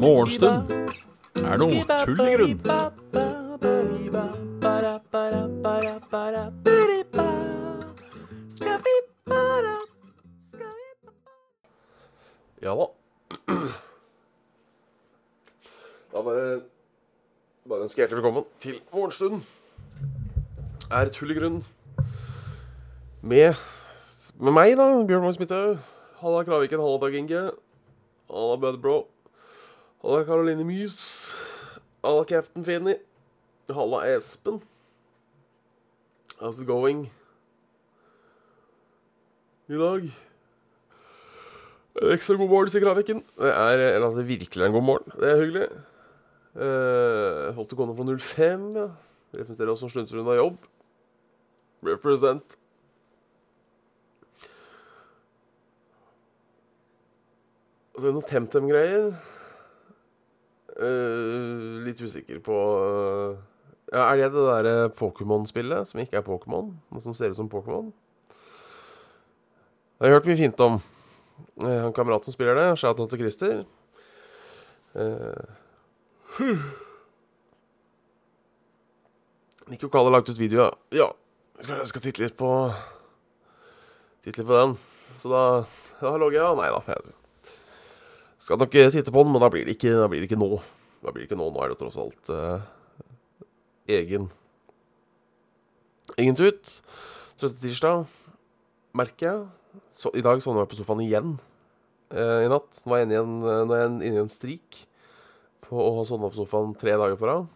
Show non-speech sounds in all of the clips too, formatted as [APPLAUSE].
Morgenstund er noe tull i grunn. Ja da. Da bare Bare ønsker hjertelig velkommen til Morgenstunden. Er tull i grunn. Med Med meg, da. Bjørn Magnus Midthaug. Halla Kraviken. Halla Dag Inge. Halla Budbro. Halla Caroline Mys. Halla Captain Finni. Halla Espen. How's it going? I dag en ekstra god morgen, sier Kraviken. Det er altså, virkelig en god morgen. Det er hyggelig. Uh, holdt det gående fra 05. Ja. Representerer oss som slunter unna jobb. Represent. Og så det noen TemTem-greier. Uh, litt usikker på uh, ja, Er det det derre Pokémon-spillet som ikke er Pokémon, men som ser ut som Pokémon? Det har jeg hørt mye fint om. Uh, han kamerat som spiller det, shout-out til Christer. Uh, Nico Kalle har lagt ut video, ja. Skal, Jeg skal titte litt på Titte litt på den. Så da, da logger jeg av. Nei da. Skal nok titte på den, men da blir det ikke, da blir det ikke nå. Da blir det ikke nå. Nå er det tross alt eh, egen Egen tut. Trøtte tirsdag, merker jeg. Så, I dag sovna jeg på sofaen igjen eh, i natt. Nå er jeg inne i en, en strik på å ha sovna på sofaen tre dager på rad.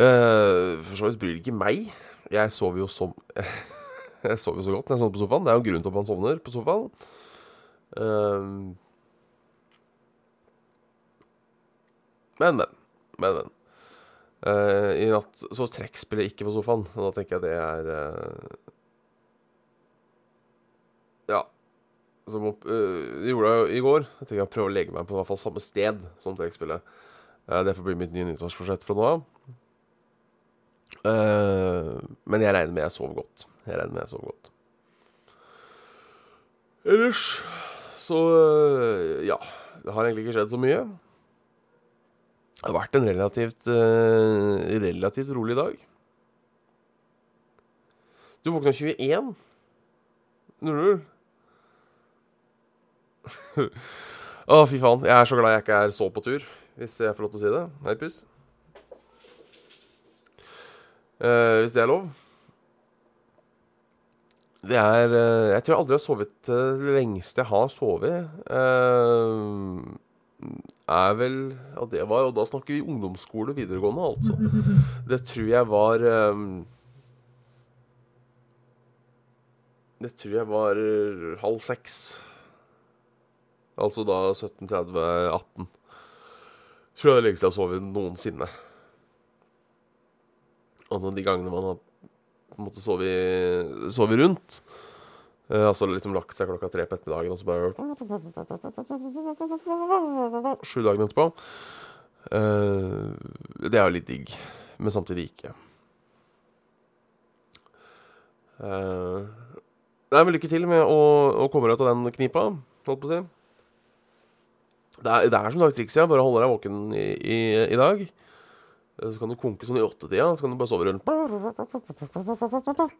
Uh, for så vidt bryr det ikke meg. Jeg sover jo som [LAUGHS] Jeg sover jo så godt når jeg sovner på sofaen. Det er jo grunnen til at man sovner på sofaen. Uh, men, men. Men, men. Uh, I natt så trekkspillet ikke på sofaen, og da tenker jeg det er Ja. Som opp, uh, gjorde jeg i går. Jeg tenker jeg prøver å legge meg på i hvert fall samme sted som trekkspillet. Uh, det får bli mitt nye nyttårsforsett fra nå av. Uh, men jeg regner med jeg sover godt. Jeg regner med jeg sover godt. Ellers så uh, ja. Det har egentlig ikke skjedd så mye. Det har vært en relativt uh, relativt rolig dag. Du våkna 21. 00. Å, fy faen. Jeg er så glad jeg ikke er så på tur, hvis jeg får lov til å si det. Hei, puss. Uh, hvis det er lov. Det er uh, Jeg tror jeg aldri har sovet uh, Det lengste jeg har sovet, er vel Ja, det var Og da snakker vi ungdomsskole videregående, altså. [LAUGHS] Det tror jeg var Det tror jeg var halv seks. Altså da 17.30-18. Tror jeg det lengste jeg har sovet noensinne. Altså de gangene man har på en måte sovet, sovet rundt. Uh, altså liksom lagt seg klokka tre på ettermiddagen, og så bare Sju dager etterpå. Uh, det er jo litt digg, men samtidig ikke. Uh, nei, men lykke til med å, å komme deg ut av den knipa, holdt på å si. Det er, det er som sagt trikset. Bare holde deg våken i, i, i dag. Så kan du konke sånn i åttetida, så kan du bare sove rundt.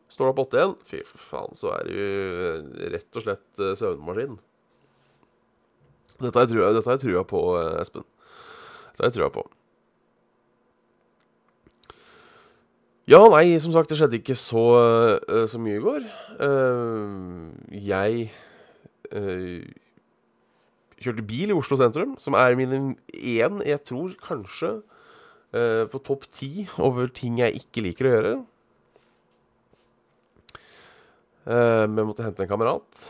Står du opp åtte igjen, fy faen, så er du rett og slett søvnmaskin. Dette har jeg trua på, Espen. Dette har jeg trua på. Ja, nei, som sagt, det skjedde ikke så, så mye i går. Jeg kjørte bil i Oslo sentrum, som er min én, jeg tror kanskje Uh, på topp ti over ting jeg ikke liker å gjøre. Uh, men måtte hente en kamerat.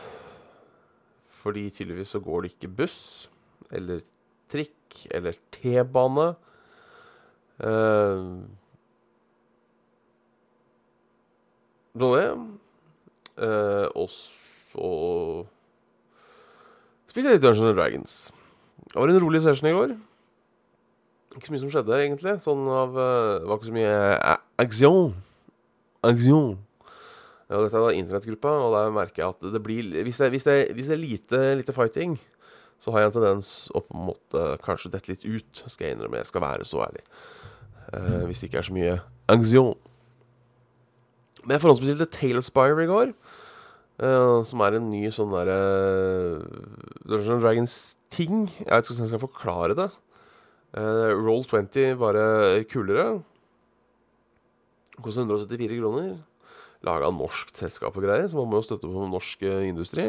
Fordi tydeligvis så går det ikke buss eller trikk eller T-bane. Uh, det. Uh, og så spilte litt Dungeons and Dragons. Det var en rolig session i går. Ikke så mye som skjedde, egentlig. Sånn av uh, Det var ikke så mye uh, action. Action. Ja, dette er da internettgruppa, og der merker jeg at det blir Hvis det, hvis det, hvis det er lite, lite fighting, så har jeg en tendens å på en måte kanskje dette litt ut, skal jeg innrømme. Jeg skal være så ærlig. Uh, hvis det ikke er så mye action. Men jeg forhåndsbestilte Talespire i går. Uh, som er en ny sånn derre Dungeons Dragons-ting. Jeg vet ikke hvordan jeg skal forklare det. Uh, Roll 20 bare kulere. Koster 174 kroner. Laga av norsk selskap og greier, så man må jo støtte på norsk eh, industri.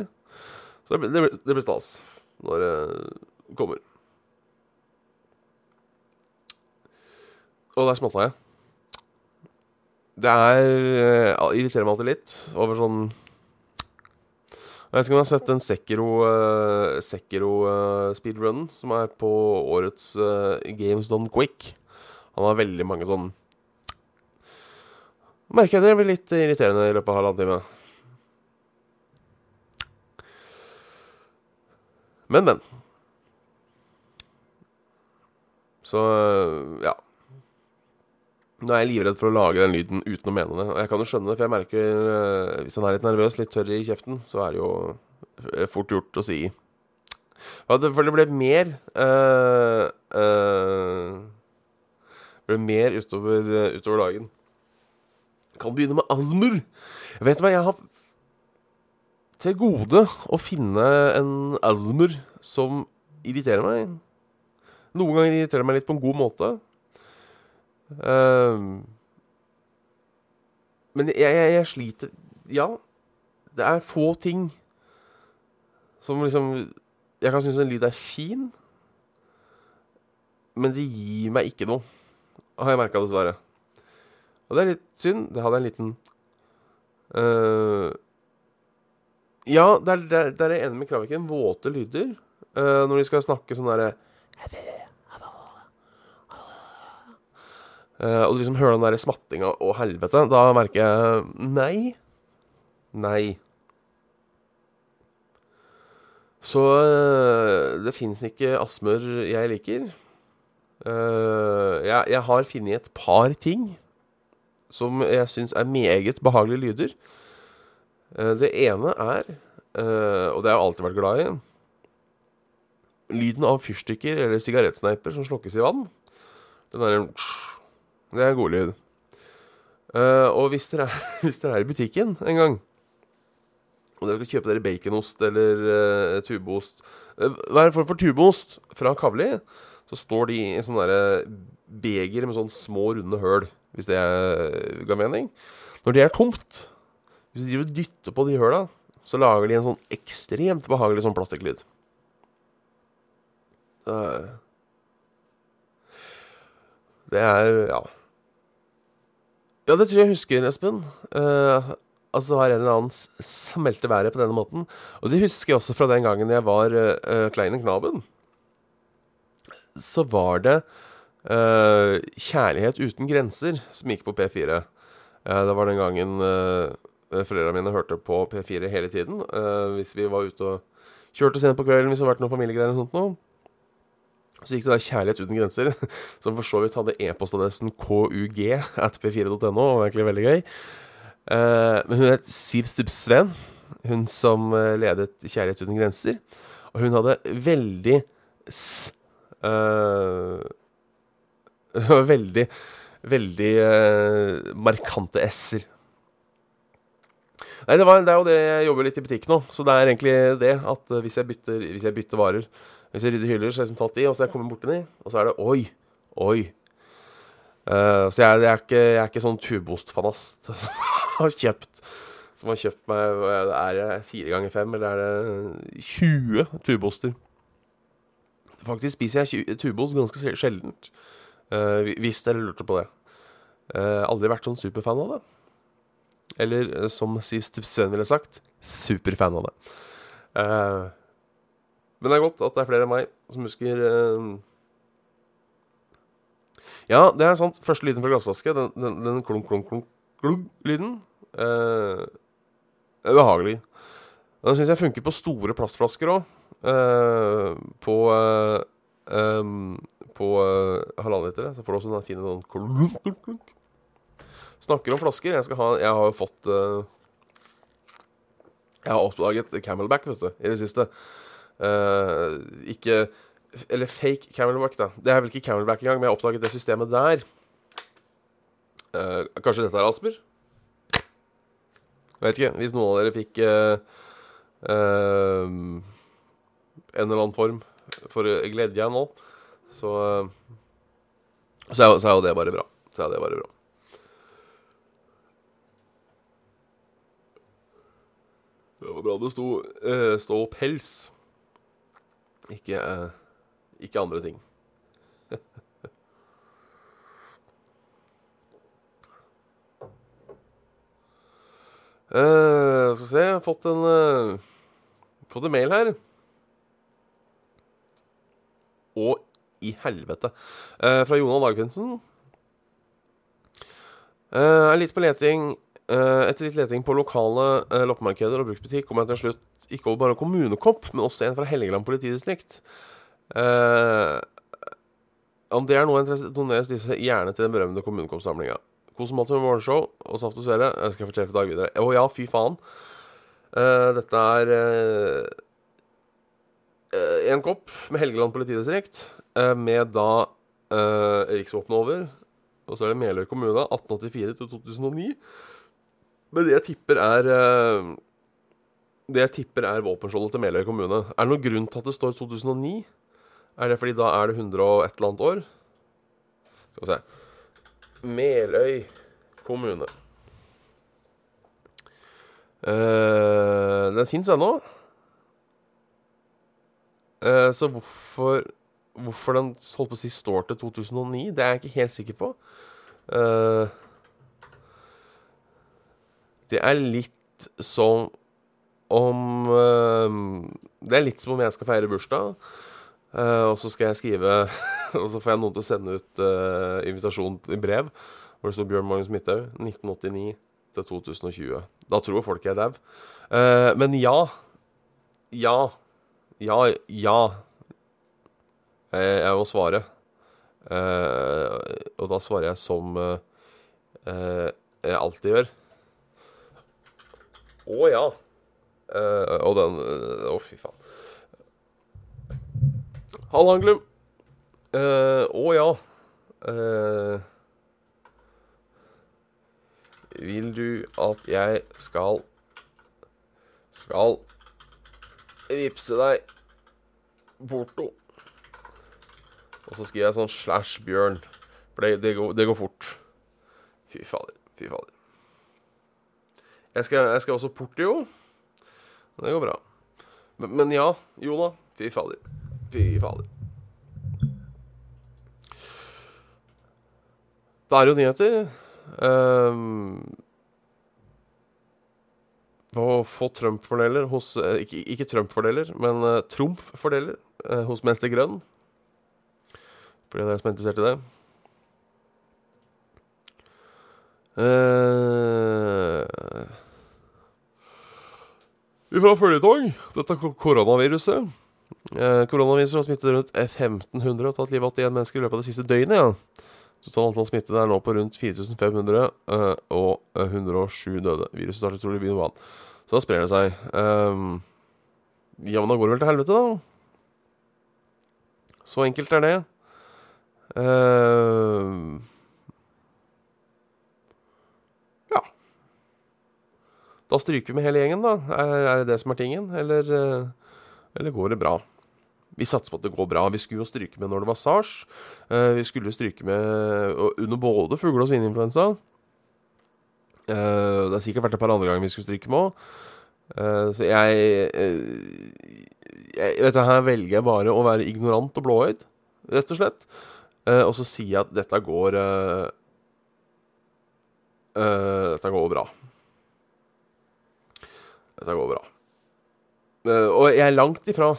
Så det blir, det blir, stas når det kommer. Og der smalta jeg. Det er uh, irriterer meg alltid litt over sånn Jeg vet ikke om jeg har sett den Sekiro, uh, Sekiro uh, som er på årets uh, Games Done Quick. Han har veldig mange sånn Merker jeg det blir litt irriterende i løpet av halvannen time. Men, men. Så ja. Nå er jeg livredd for å lage den lyden uten å mene det. Og jeg kan jo skjønne det, for jeg merker eh, hvis han er litt nervøs, litt tørr i kjeften, så er det jo eh, fort gjort å si. For det ble mer uh, uh, ble mer utover, utover dagen. Kan begynne med Azmur. Vet du hva, jeg har til gode å finne en Azmur som irriterer meg. Noen ganger irriterer meg litt på en god måte. Uh, men jeg, jeg, jeg, sliter Ja, det er få ting som liksom Jeg kan synes en lyd er fin, men det gir meg ikke noe, har jeg merka, dessverre. Og det er litt synd. Det hadde en liten uh, Ja, det er, det, er, er enig med Kraviken. Våte lyder. Uh, når de skal snakke sånn derre Uh, og du liksom hører den der smattinga og helvete. Da merker jeg Nei. Nei. Så uh, det fins ikke astmer jeg liker. Uh, jeg, jeg, har funnet et par ting som jeg syns er meget behagelige lyder. det ene er, og det har jeg alltid vært glad i, lyden av fyrstikker eller sigarettsneiper som slokkes i vann. Den derre det er god lyd. Uh, og hvis dere, er, [LAUGHS] hvis dere, er, i butikken en gang, og dere skal kjøpe dere baconost eller uh, tubeost uh, Hva er det for, tubeost fra Kavli? Så står de i sånne der beger med sånne små, runde høl, hvis det ga mening. Når det er tomt, hvis de dytter på de høla, så lager de en sånn ekstremt behagelig sånn plastikklyd. Det er Ja. Ja, det tror jeg jeg husker, Espen. Uh, altså har en eller annen smelte været på denne måten. Og det husker jeg også fra den gangen jeg var uh, Kleine Knaben. Så var det uh, Kjærlighet uten grenser som gikk på P4. Uh, det var den gangen uh, foreldrene mine hørte på P4 hele tiden. hvis vi var ute og kjørte sent på kvelden, hvis det hadde vært noen familiegreier og sånt noe. Så gikk det da Kjærlighet uten grenser, [LAUGHS] som for så vidt hadde e-postadressen kug at p4.no, og var egentlig veldig gøy. Uh, men hun het Siv Stubbsveen, hun som uh, ledet Kjærlighet uten grenser. Og hun hadde veldig s... Uh, [LAUGHS] veldig, veldig markante s-er. Nei, det, var, det, er jo det jeg jobber litt i butikk nå. Så det er egentlig det at hvis jeg bytter, hvis jeg bytter varer hvis jeg rydder hyller, så er jeg liksom tatt de, og så er jeg kommet borti de, og så er det oi, oi. Uh, så jeg, jeg, er ikke, jeg, er ikke, sånn tubostfanast [LAUGHS] som har kjøpt Som har kjøpt meg Er det fire ganger fem, eller er det 20 tuboster? Faktisk spiser jeg tubost ganske sjeldent. Uh, hvis dere lurte på det. Uh, aldri vært sånn superfan av det. Eller som Siv Stubsøen ville sagt, superfan av det. Uh, men det er godt at det er flere enn meg som husker uh... Ja, det er sant. Første lyden fra glassflaske, den, den, den klunk, klunk, klunk, klunk-lyden, uh, er. Den syns jeg funker på store plastflasker òg. Uh, på um, På halvannen liter. Så får du også den fine sånn klunk, klunk, klunk. Snakker om flasker. Jeg, ha, jeg har jo fått Jeg har oppdaget Camelback, vet du, i det siste. Uh, ikke Eller fake Camelback, da. Det er vel ikke Camelback engang, men jeg har oppdaget det systemet der. Uh, kanskje dette er Asper? Jeg vet ikke. Hvis noen av dere fikk en eller annen form for glede nå, så, så er jo det bare bra. Så er det bare bra. Det var bra det sto, eh, stå pels. Ikke, eh, ikke andre ting. [LAUGHS] Eh, skal vi se, jeg har fått en eh, Fått en mail her. Å, i helvete. Eh, fra Jonan Dagfinsen. Eh, er litt på leting Etter litt leting på lokale eh, loppemarkeder og bruktbutikk kom jeg til slutt ikke over bare kommunekopp, men også en fra Helgeland politidistrikt. Eh, om det er noe interesse, doneres disse gjerne til den berømte kommunekoppsamlinga. Kos mat med morgenshow og saft og svele. Jeg skal fortelle for Dag videre. Å ja, fy faen. Eh, dette er eh, eh, en kopp med Helgeland politidistrikt, eh, med da riksvåpenet over. Og så er det Meløy kommune, 1884 til 2009. Men det jeg tipper er eh, Det jeg tipper er våpenskjoldet til Meløy kommune. Er det noen grunn til at det står 2009? Er det fordi da er det 100 og et eller annet år? Skal vi se Meløy kommune. Uh, den fins ennå. Uh, så hvorfor Hvorfor den holdt på å si står til 2009, det er jeg ikke helt sikker på. Eh, det er litt som om eh, Det er litt som om jeg skal feire bursdag, eh, og så skal jeg skrive [LAUGHS] Og så får jeg noen til å sende ut eh, invitasjon i brev hvor det står Bjørn Magnus Midthaug 1989 til 2020. Da tror folk jeg er dau. Men ja. Ja. Ja, ja. Jeg, må svare. Og da svarer jeg som jeg alltid gjør. Å ja. Uh, og den eh, Å, fy faen. Halla, Anglum. Eh, Å ja. Eh, vil du at jeg skal Skal vippse deg porto? Og så skriver jeg sånn slash Bjørn. For det, det, går, det går fort. Fy fader. Fy fader. Jeg skal, jeg skal også Portio. Det går bra. Men, men ja, Jona. Fy fader. Fy fader. Det er jo nyheter. Um, å få Trump-fordeler hos eh, Ikke, ikke Trump-fordeler, men uh, Trump-fordeler uh, hos Mester Grønn. For de er dere som er interessert i det. Uh, vi får ha føljetong. Dette er koronaviruset. Eh, koronaviruset har smittet rundt 1500 og tatt livet av 81 mennesker i løpet av det siste døgnet. ja. Totalt antall smittede er nå på rundt 4500 eh, og 107 døde. Viruset startet trolig i byen Wuhan. Så da sprer det seg. Eh, ja, men da går det vel til helvete, da. Så enkelt er det. Uh, Da stryker vi med hele gjengen, da. Er, er det det som er tingen? Eller, uh, eller går det bra? Vi satser på at det går bra. Vi skulle jo stryke med når det var sars. Uh, vi skulle stryke med under både fugle- og svineinfluensa. Uh, det har sikkert vært et par andre ganger vi skulle stryke med òg. Så jeg, jeg Vet du, Her velger jeg bare å være ignorant og blåøyd, rett og slett. og så sier jeg at dette går Dette går bra. Dette går bra. og jeg er langt ifra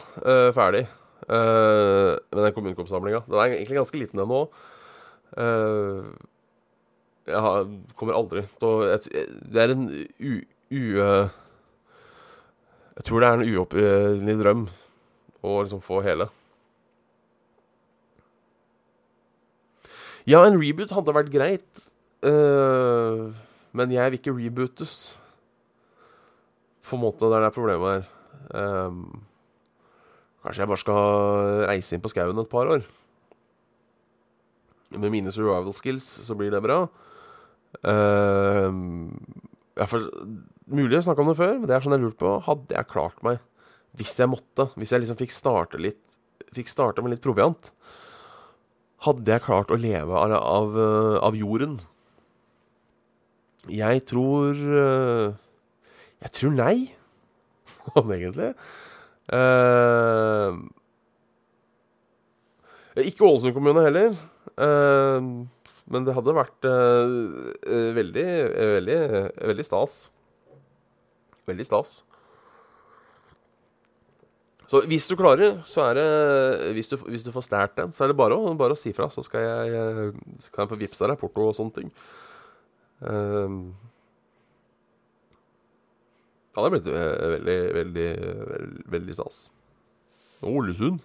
ferdig. Uh, med den kommunekoppsamlinga. Den er egentlig ganske liten, òg. Uh, jeg har, kommer aldri til å Det er en u... u jeg tror det er en uoppgjørlig drøm å liksom få hele. Ja, en reboot hadde vært greit, uh, men jeg vil ikke rebootes. På en måte, det er det problemet her. Um, kanskje jeg bare skal reise inn på skauen et par år. Med mine survival skills så blir det bra. Um, jeg hvert Mulig å snakke om det før, men det er sånn jeg lurte på. Hadde jeg klart meg hvis jeg måtte? Hvis jeg liksom fikk starte litt Fikk starte med litt proviant? Hadde jeg klart å leve av, av, av jorden? Jeg tror øh, Jeg tror nei, [LAUGHS] sånn egentlig. Uh, ikke Ålesund kommune heller. Uh, men det hadde vært uh, veldig, veldig, veldig stas. Veldig stas. Så hvis du klarer, så er det Hvis du, hvis du får stjålet den, så er det bare å, bare å si fra, så skal jeg, så kan jeg få vippsa deg porto og sånne ting. Um, ja, det har blitt veldig, veldig, veldig, veldig stas. Ålesund.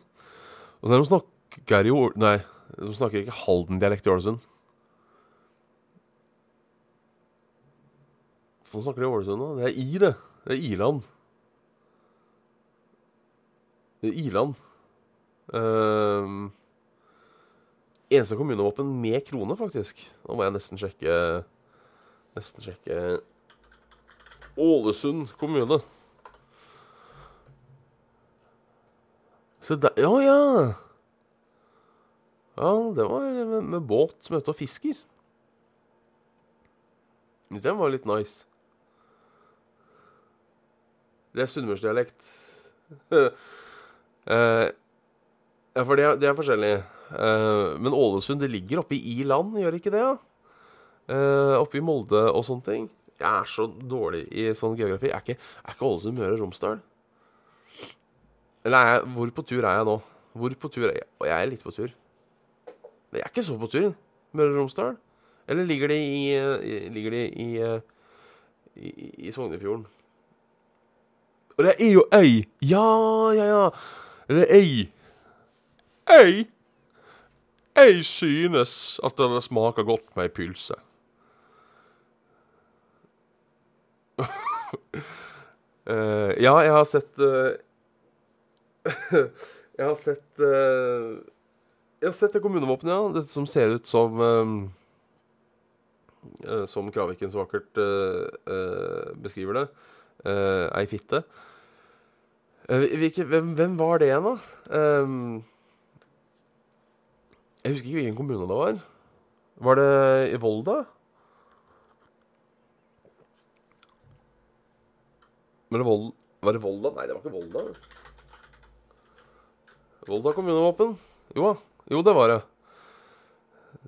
Og så er de snakker jo Nei, de snakker ikke Halden-dialekt i Ålesund. Hvorfor snakker de i Ålesund da? Det er I, det. Det er Iland. Det er Iland. Uh, eneste kommunevåpen med krone, faktisk. Nå må jeg nesten sjekke Nesten sjekke Ålesund kommune. Se der Ja, ja! Ja, det var med, med båt er og fisker. Den var litt nice. Det er sunnmørsdialekt. uh, [LAUGHS] ja, for det er, det er forskjellig. Uh, men Ålesund det ligger oppe i land, gjør ikke det? Ja? Uh, oppe i Molde og sånne ting. Jeg er så dårlig i sånn geografi. Er ikke, er ikke Ålesund Møre og Romsdal? Eller er jeg, hvor på tur er jeg nå? Hvor på tur er jeg? Og jeg er litt på tur. Men jeg er ikke så på tur. Møre og Romsdal. Eller ligger de i, ligger de i, i, i, i Sognefjorden? Og det er jo ei. Ja, ja, ja. Det er ei. Ei. Jeg synes at det smaker godt med ei pølse. Uh, [LAUGHS] ja, jeg har sett uh, [LAUGHS] Jeg har sett uh, Jeg har sett det kommunevåpenet, ja. Dette som ser ut som Som Kraviken så vakkert beskriver det. ei fitte. Hvem, hvem, var det igjen, da? Um, jeg husker ikke hvilken kommune det var. Var det i Volda? Men det Vold, var det Volda? Nei, det var ikke Volda. Volda kommunevåpen. Jo da. Jo, det var det.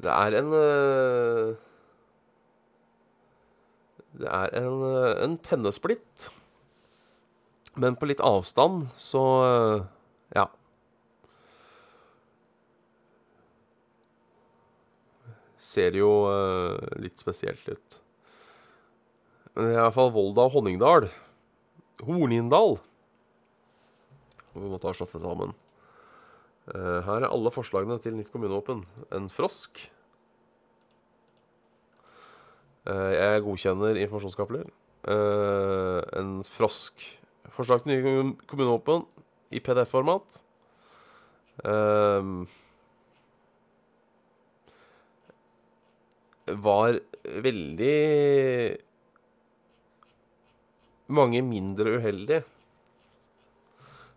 Det er en uh, Det er en, uh, en pennesplitt. Men på litt avstand, så uh, Ja. Ser jo litt spesielt ut. Men det er i hvert fall Volda og Honningdal. Hornindal. Vi måtte ha slått det sammen. Uh, her er alle forslagene til nytt kommunevåpen. En frosk. Uh, jeg godkjenner informasjonskapler. Uh, en frosk. Forslag til nye kommunevåpen i PDF-format. var veldig mange mindre uheldige.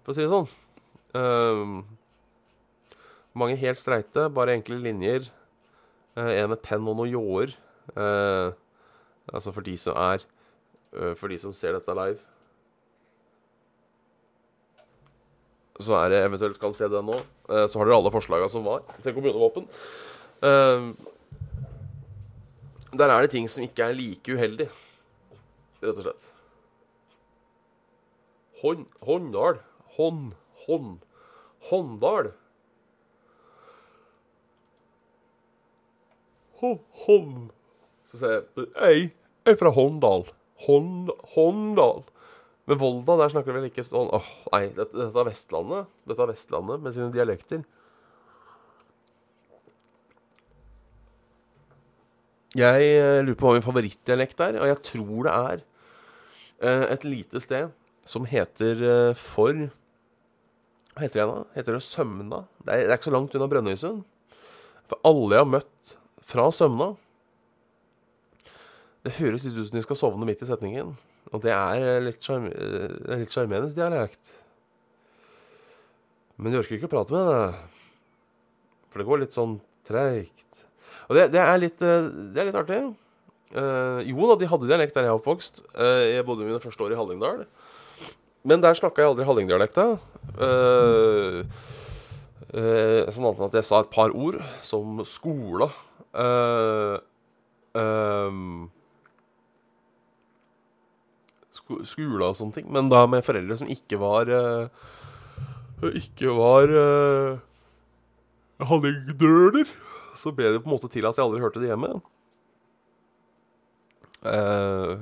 For å si det sånn. Uh, mange helt streite, bare enkle linjer. Uh, en med penn og noen ljåer. Uh, altså for de som er For de som ser dette live. Så er det eventuelt kan se det nå. så har dere alle forslaga som var til kommunevåpen. der er det ting som ikke er like uheldig, rett og slett. Hånd, Håndal. Hånd, Hånd, Håndal. Hånd Så sier jeg Ei, jeg er fra Håndal. Hånd, Håndal. Men Volda, der snakker vi vel ikke sånn Åh, nei, dette, dette, er Vestlandet. Dette er Vestlandet med sine dialekter. Jeg eh, lurer på hva min favorittdialekt er, og jeg tror det er eh, et lite sted som heter eh, for Hva heter det da? Heter det Sømna? Det er, det er ikke så langt unna Brønnøysund. For alle jeg har møtt fra Sømna Det høres litt ut som de skal sovne midt i setningen. Og det er eh, eh, litt sjarmerende dialekt. Men de orker ikke å prate med det. For det går litt sånn treigt. Og det, det, er litt, det er litt artig. Eh, jo da, de hadde dialekt der jeg er oppvokst. Eh, jeg bodde mine første år i Hallingdal. Men der snakka jeg aldri hallingdialekta. Uh, sånn annet enn at jeg sa et par ord, som skola. Uh, um, sko skole og sånne ting. Men da med foreldre som ikke var uh, Ikke var uh, hallingdøler. Så ble det på en måte til at jeg aldri hørte det hjemme. Uh.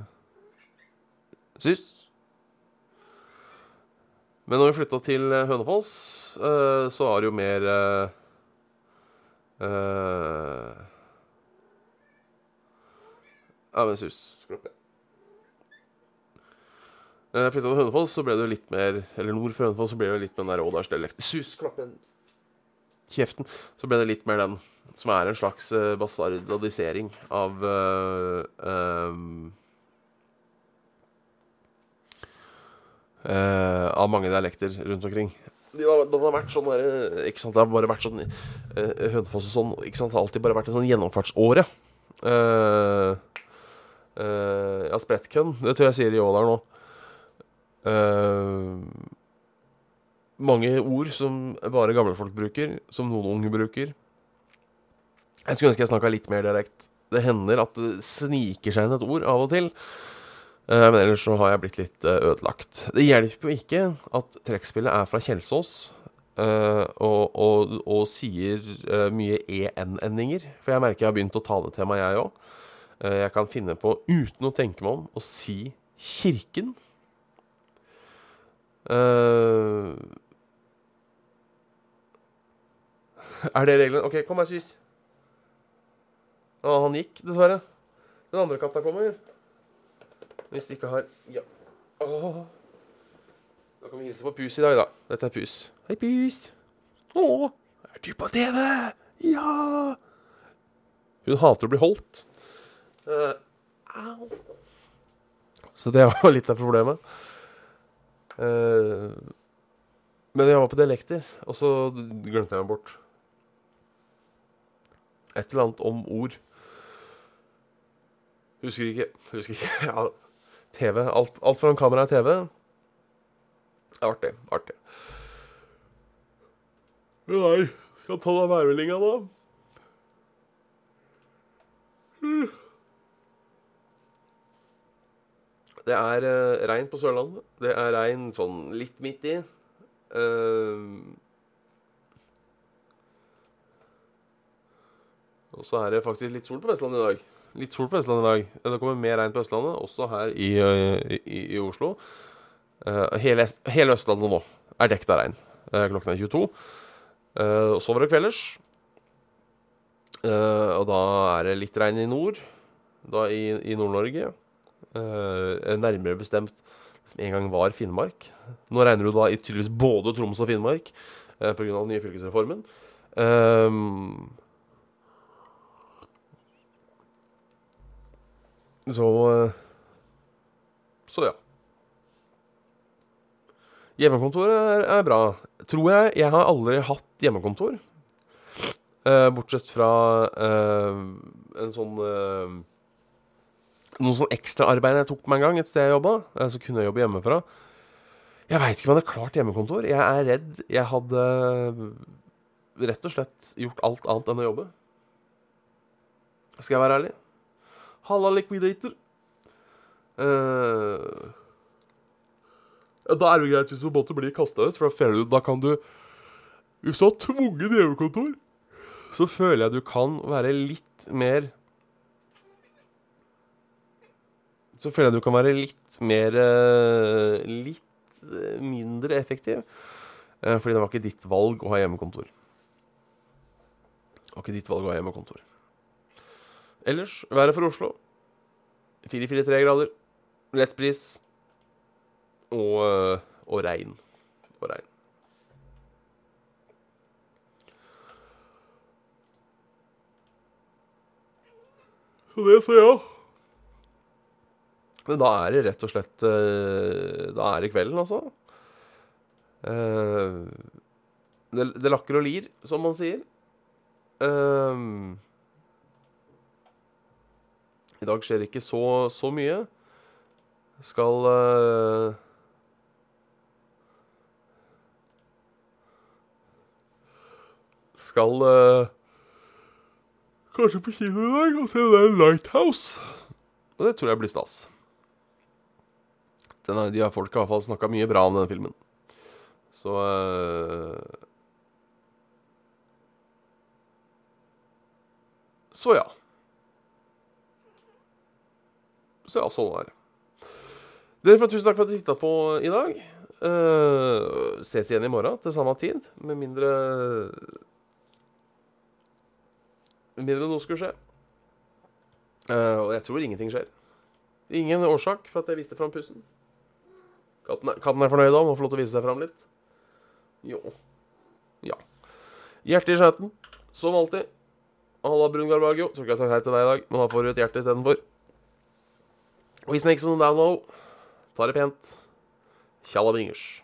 Men når vi flytta til eh, Hønefoss, eh, så var det jo mer eh, Ja, men sus. Når jeg flytta til Hønefoss, så ble det jo litt mer Eller nord for Hønefoss, så ble det jo litt mer den der Ådalsdialekten. Sus, klappen. Kjeften. Så ble det litt mer den, som er en slags bastardisering av uh, um, eh, av mange dialekter rundt omkring. De har, den har vært sånn der, ikke sant, Det har bare vært sånn uh, Hønefoss og sånn ikke sant, Det har alltid bare vært en sånn gjennomfartsåre. Uh, uh, ja, sprettkønn, det tror jeg sier i Ådalen nå. Uh, mange ord som bare gamle folk bruker, som noen unge bruker. Jeg skulle ønske jeg snakka litt mer dialekt. Det hender at det sniker seg inn et ord av og til. Eh, men ellers så har jeg blitt litt eh, ødelagt. Det hjelper jo ikke at trekkspillet er fra Kjelsås eh, og, og, og sier mye en-endinger. For jeg merker jeg har begynt å ta det til meg, jeg òg. jeg kan finne på, uten å tenke meg om, å si Kirken. er det reglene? OK, kom her, Sys. Å, han gikk, dessverre. Den andre katta kommer. Hvis de ikke har Ja. Åh. Da kan vi hilse på Pus i dag, da. Dette er Pus. Hei, Pus. Å, er du på TV? Ja! Hun hater å bli holdt. Uh, au. Så det var litt av problemet. Uh, men jeg var på dialekter, og så glemte jeg meg bort. Et eller annet om ord. Husker ikke. Husker ikke. [LAUGHS] Ja, TV. Alt, alt foran kamera er TV. Det er artig. Artig. Nei, skal ta deg værmeldinga, da. Det er uh, regn på Sørlandet. Det er regn sånn litt midt i. Uh, og så er det faktisk litt sol på Vestlandet i dag. Litt sol på Vestlandet i dag. Det kommer mer regn på Østlandet, også her i, i, i Oslo. Uh, hele, hele, Østlandet nå er dekket av regn. Uh, klokken er 22. Og så var det kvelders. og da er det litt regn i nord. Da i, i Nord-Norge. nærmere bestemt som en gang var Finnmark. Nå regner du da i tydeligvis både Troms og Finnmark pga. den nye fylkesreformen. Um, Så Så ja. Hjemmekontoret er, er, bra. Tror jeg. Jeg har aldri hatt hjemmekontor. Eh, bortsett fra eh, en sånn eh, Noe sånn ekstraarbeid jeg tok meg en gang et sted jeg jobba. så kunne jeg jobbe hjemmefra. Jeg veit ikke om jeg hadde klart hjemmekontor. Jeg er redd jeg hadde rett og slett gjort alt annet enn å jobbe. Skal jeg være ærlig? Halla, liquidator. Uh, da er det greit hvis du måtte bli kasta ut, for da Da kan du Hvis du har tvunget hjemmekontor, så føler jeg du kan være litt mer Så føler jeg du kan være litt mer uh, Litt mindre effektiv. fordi det var ikke ditt valg å ha hjemmekontor. Det var ikke ditt valg å ha hjemmekontor. Ellers været for Oslo 4-4-3 grader. Lett bris. og, eh, og regn. Og regn. Så det så ja. Men da er det rett og slett eh, Da er det kvelden, altså. Eh, det, det lakker og lir, som man sier. Eh, I dag skjer ikke så, så mye. Skal uh, Skal uh, kanskje på kino i dag og se den Lighthouse. Og det tror jeg blir stas. Den er, de har folka har fall snakka mye bra om denne filmen. Så uh, Så ja. Så ja, sånn er det. Dere får tusen takk for at dere titta på i dag. Uh, ses igjen i morgen til samme tid, med mindre Med mindre noe skulle skje. Uh, og jeg tror ingenting skjer. Ingen årsak for at jeg viste fram pussen. Katten er, katten er fornøyd om må få lov til å vise seg fram litt. Jo. Ja. Hjertet i skjæten, som alltid. Halla, Brun Garbagio. Tror ikke jeg har sagt hei til deg i dag, men da får du et hjerte istedenfor. We snakes on down low. Ta det pent. Tjalla bingers.